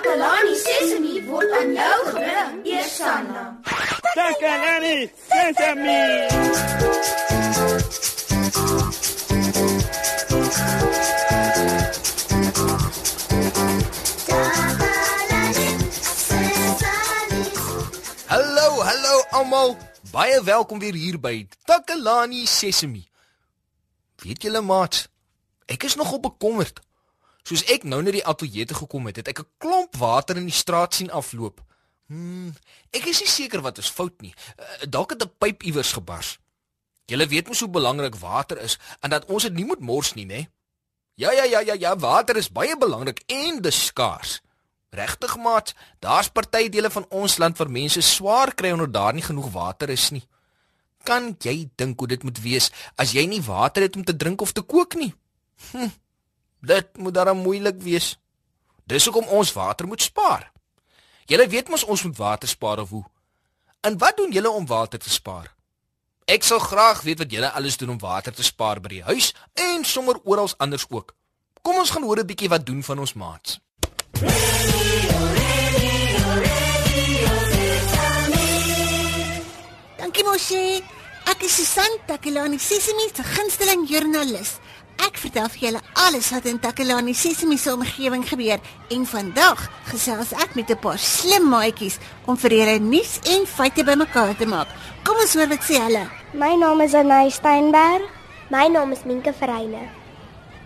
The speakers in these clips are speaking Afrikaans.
Takalani Sesemi word aan jou gebring, Eersanna. Takalani Sesemi. Hallo, hallo almal. Baie welkom weer hier by Takalani Sesemi. Weet julle maat, ek is nogal bekommerd. Soos ek nou net die ateljee toe gekom het, het ek 'n klomp water in die straat sien afloop. Hmm, ek is nie seker wat is fout nie. Uh, dalk het 'n pyp iewers gebars. Julle weet mos hoe belangrik water is en dat ons dit nie moet mors nie, né? Ja, ja, ja, ja, ja, water is baie belangrik en dis skaars. Regtig maat, daar's party dele van ons land waar mense swaar kry omdat daar nie genoeg water is nie. Kan jy dink hoe dit moet wees as jy nie water het om te drink of te kook nie? Hm. Dit moet dan moeilik wees. Dis hoekom ons water moet spaar. Julle weet mos ons moet water spaar of hoe? En wat doen julle om water te spaar? Ek sal graag weet wat julle alles doen om water te spaar by die huis en sommer oral anders ook. Kom ons gaan hoor 'n bietjie wat doen van ons maats. Dankie mosie. Ek is Susan Takelani Sesimi se gunsteling joernalis. Ek vertel vir julle alles wat in Takelani Sesimi se omgewing gebeur en vandag gesels ek met 'n paar slim maatjies om vir julle nuus en feite bymekaar te maak. Kom ons hoor wat sê hulle. My naam is Anay Steinberg. My naam is Minke Vereyne.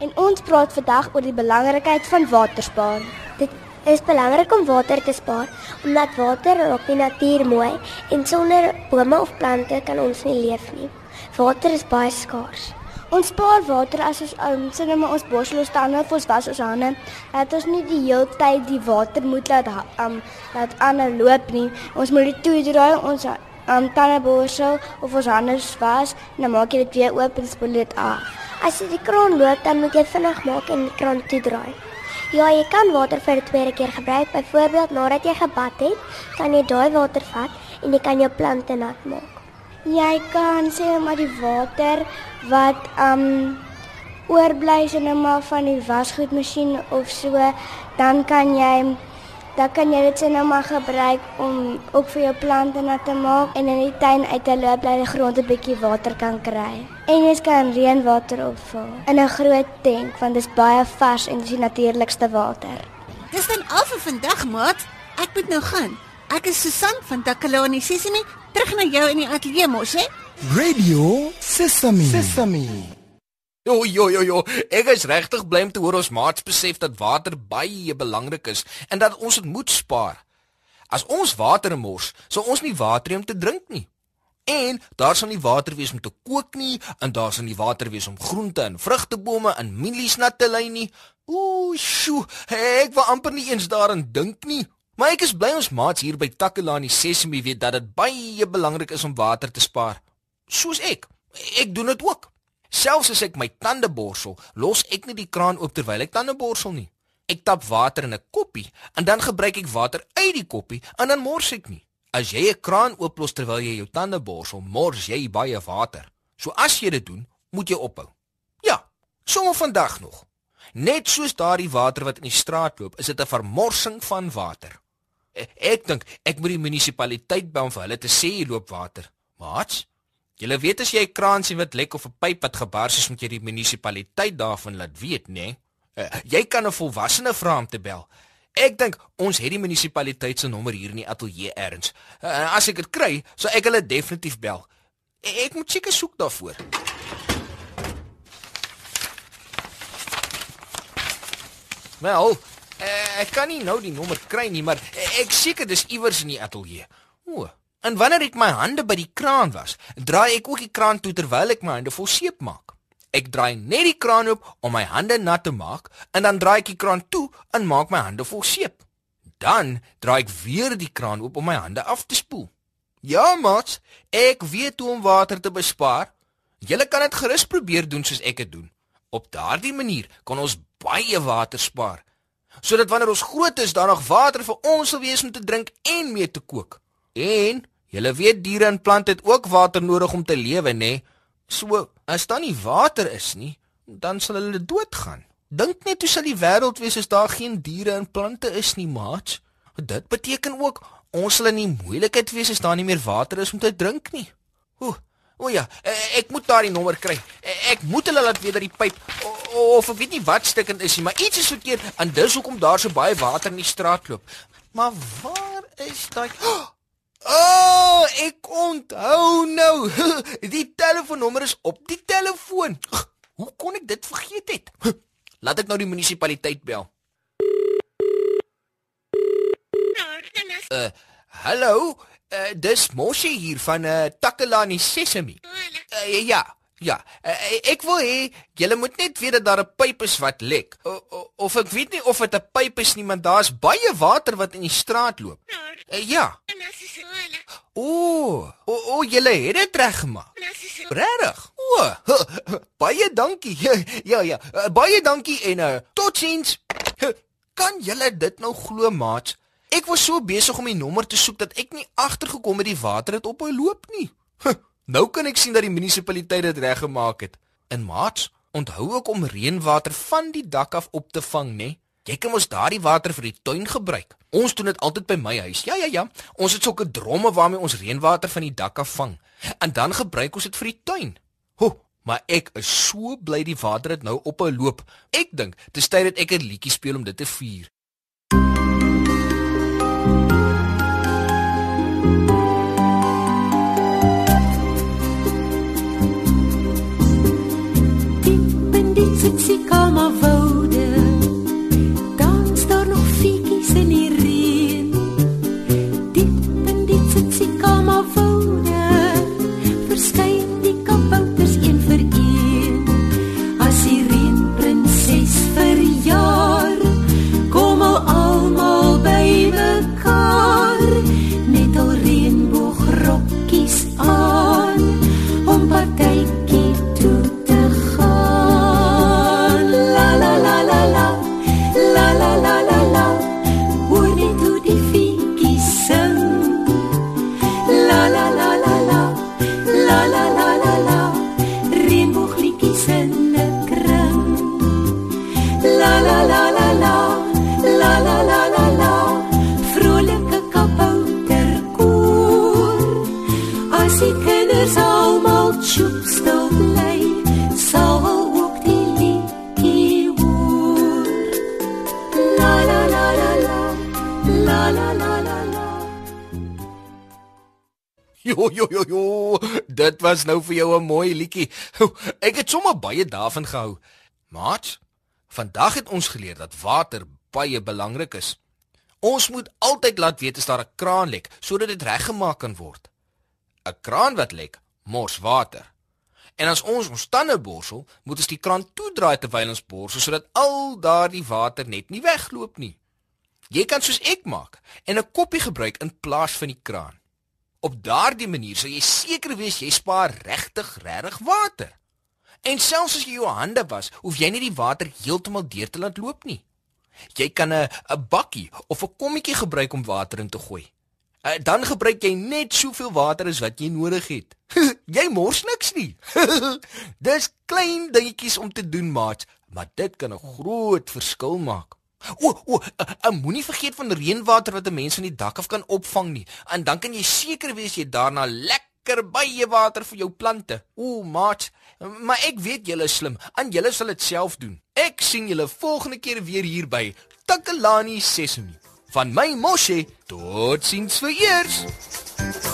En ons praat vandag oor die belangrikheid van waterspaar. Dit is belangrik om water te spaar omdat water raak die natuur mooi en sonder bome of plante kan ons nie leef nie. Water is baie skaars. Ons spaar water as ons um, sien maar ons borsel ons tande of ons was ons hande. Dat ons nie die hele tyd die water moet laat um laat aanhou loop nie. Ons moet dit toedraai ons um tande borsel of ons hande was dan maak jy dit weer oop en spoel dit af. As jy die kraan loop, dan moet jy vinnig maak en die kraan toedraai. Ja, jy kan water vir 'n tweede keer gebruik. Byvoorbeeld nadat jy gebad het, kan jy daai water vat en jy kan jou plante nat maak. Jy kan sê maar die water wat um oorbly is net maar van die wasgoedmasjien of so, dan kan jy dan kan jy dit net maar gebruik om ook vir jou plante nat te maak en in die tuin uit te loop dat die grond 'n bietjie water kan kry. En jy kan reënwater opvul in 'n groot tank want dit is baie vars en dis die natuurlikste water. Dis dan al vir vandag, maat. Ek moet nou gaan. Ek is Susan van Takalani Sesimi, terug na jou in die ateljee mos, hè? Radio Sesame. Sesame. Jo jo jo jo, ek is regtig bly om te hoor ons maats besef dat water baie belangrik is en dat ons dit moet spaar. As ons water mors, sal ons nie water hê om te drink nie. En daar sal nie water wees om te kook nie en daar sal nie water wees om groente en vrugtebome en mielies nat te lei nie. Ooh, sjoe, ek wou amper nie eens daaraan dink nie. Maar ek is bly ons maats hier by Takelani Sesemi weet dat dit baie belangrik is om water te spaar. Soos ek. Ek doen dit ook. Selfs as ek my tande borsel, los ek nie die kraan oop terwyl ek tande borsel nie. Ek tap water in 'n koppie en dan gebruik ek water uit die koppie en dan mors ek nie. As jy 'n kraan ooplos terwyl jy jou tande borsel, mors jy baie water. So as jy dit doen, moet jy ophou. Ja, sommer vandag nog. Net soos daardie water wat in die straat loop, is dit 'n vermorsing van water. Ek, ek dink ek moet die munisipaliteit bel om vir hulle te sê hier loop water. Maats, julle weet as jy 'n kraan sien wat lek of 'n pyp wat gebars is, moet jy die munisipaliteit daarvan laat weet, né? Nee? Uh, jy kan 'n volwassene vra om te bel. Ek dink ons het die munisipaliteit se nommer hier in die ateljee erns. Uh, as ek dit kry, sal ek hulle definitief bel. Ek, ek moet seker soek daarvoor. Wel, uh, ek kan nie nou die nommer kry nie, maar ek seker dis iewers in die ateljee. O. En wanneer ek my hande by die kraan was, draai ek ook die kraan toe terwyl ek my hande vol seep maak. Ek draai net die kraan oop om my hande nat te maak en dan draai ek die kraan toe en maak my hande vol seep. Dan draai ek weer die kraan oop om my hande af te spoel. Ja, maat, ek weet hoe om water te bespaar. Julle kan dit gerus probeer doen soos ek dit doen. Op daardie manier kan ons baie water spaar. Sodat wanneer ons groot is, daar nog water vir ons sal wees om te drink en mee te kook. En julle weet diere en plante het ook water nodig om te lewe, nê? So, as daar nie water is nie, dan sal hulle doodgaan. Dink net hoe sal die wêreld wees as daar geen diere en plante is nie, maat. Dit beteken ook ons sal in die moeilikheid wees as daar nie meer water is om te drink nie. Ooh, o ja, eh, ek moet daardie nommer kry. Eh, Ek moet hulle laat weet dat die pyp o- of ek weet nie wat stukkend is nie, maar iets is verkeerd en dis hoekom daar so baie water in die straat loop. Maar waar is daai Oh, ek onthou nou. Die telefoonnommer is op die telefoon. Hoe kon ek dit vergeet het? Laat ek nou die munisipaliteit bel. Uh, hallo. Uh, dis Moshi hier van uh, Takalani Sesemi. Uh, ja, ja. Uh, ek wil hê julle moet net weet dat daar 'n pyp is wat lek. O, o, of ek weet nie of dit 'n pyp is nie, maar daar's baie water wat in die straat loop. Uh, ja. O, o, o julle het dit reggemaak. Regtig? O, baie dankie. Ja, ja. Uh, baie dankie en uh, totsiens. Kan julle dit nou glo, maat? Ek was so besig om die nommer te soek dat ek nie agtergekom het die water het ophou loop nie. Nou kan ek sien dat die munisipaliteit dit reggemaak het. En maat, onthou ook om reënwater van die dak af op te vang, né? Jy kan mos daardie water vir die tuin gebruik. Ons doen dit altyd by my huis. Ja, ja, ja. Ons het sulke dromme waarmee ons reënwater van die dak af vang. En dan gebruik ons dit vir die tuin. Ho, maar ek is so bly die water het nou ophou loop. Ek dink dis tyd dat ek 'n liedjie speel om dit te vier. Jo jo jo jo, dit was nou vir jou 'n mooi liedjie. Ek het sommer baie daarvan gehou. Maat, vandag het ons geleer dat water baie belangrik is. Ons moet altyd laat weet as daar 'n kraan lek sodat dit reggemaak kan word. 'n Kraan wat lek, mors water. En as ons ons tande borsel, moet ons die kraan toedraai terwyl ons borsel sodat al daardie water net nie wegloop nie. Jy kan soos ek maak en 'n koppie gebruik in plaas van die kraan. Op daardie manier sal jy seker wees jy spaar regtig regtig water. En selfs as jy jou hande was, hoef jy nie die water heeltemal deur te laat loop nie. Jy kan 'n 'n bakkie of 'n kommetjie gebruik om water in te gooi. Uh, dan gebruik jy net soveel water as wat jy nodig het. jy mors niks nie. Dis klein dingetjies om te doen, maat, maar dit kan 'n groot verskil maak. O, o, uh, uh, moenie vergeet van reënwater wat 'n mens van die dak af kan opvang nie. En dan kan jy seker wees jy daarna lekker baie water vir jou plante. O, maat, maar ek weet julle is slim. En julle sal dit self doen. Ek sien julle volgende keer weer hier by Takalani Sesemi. Van my Moshe, totsiens vir eers.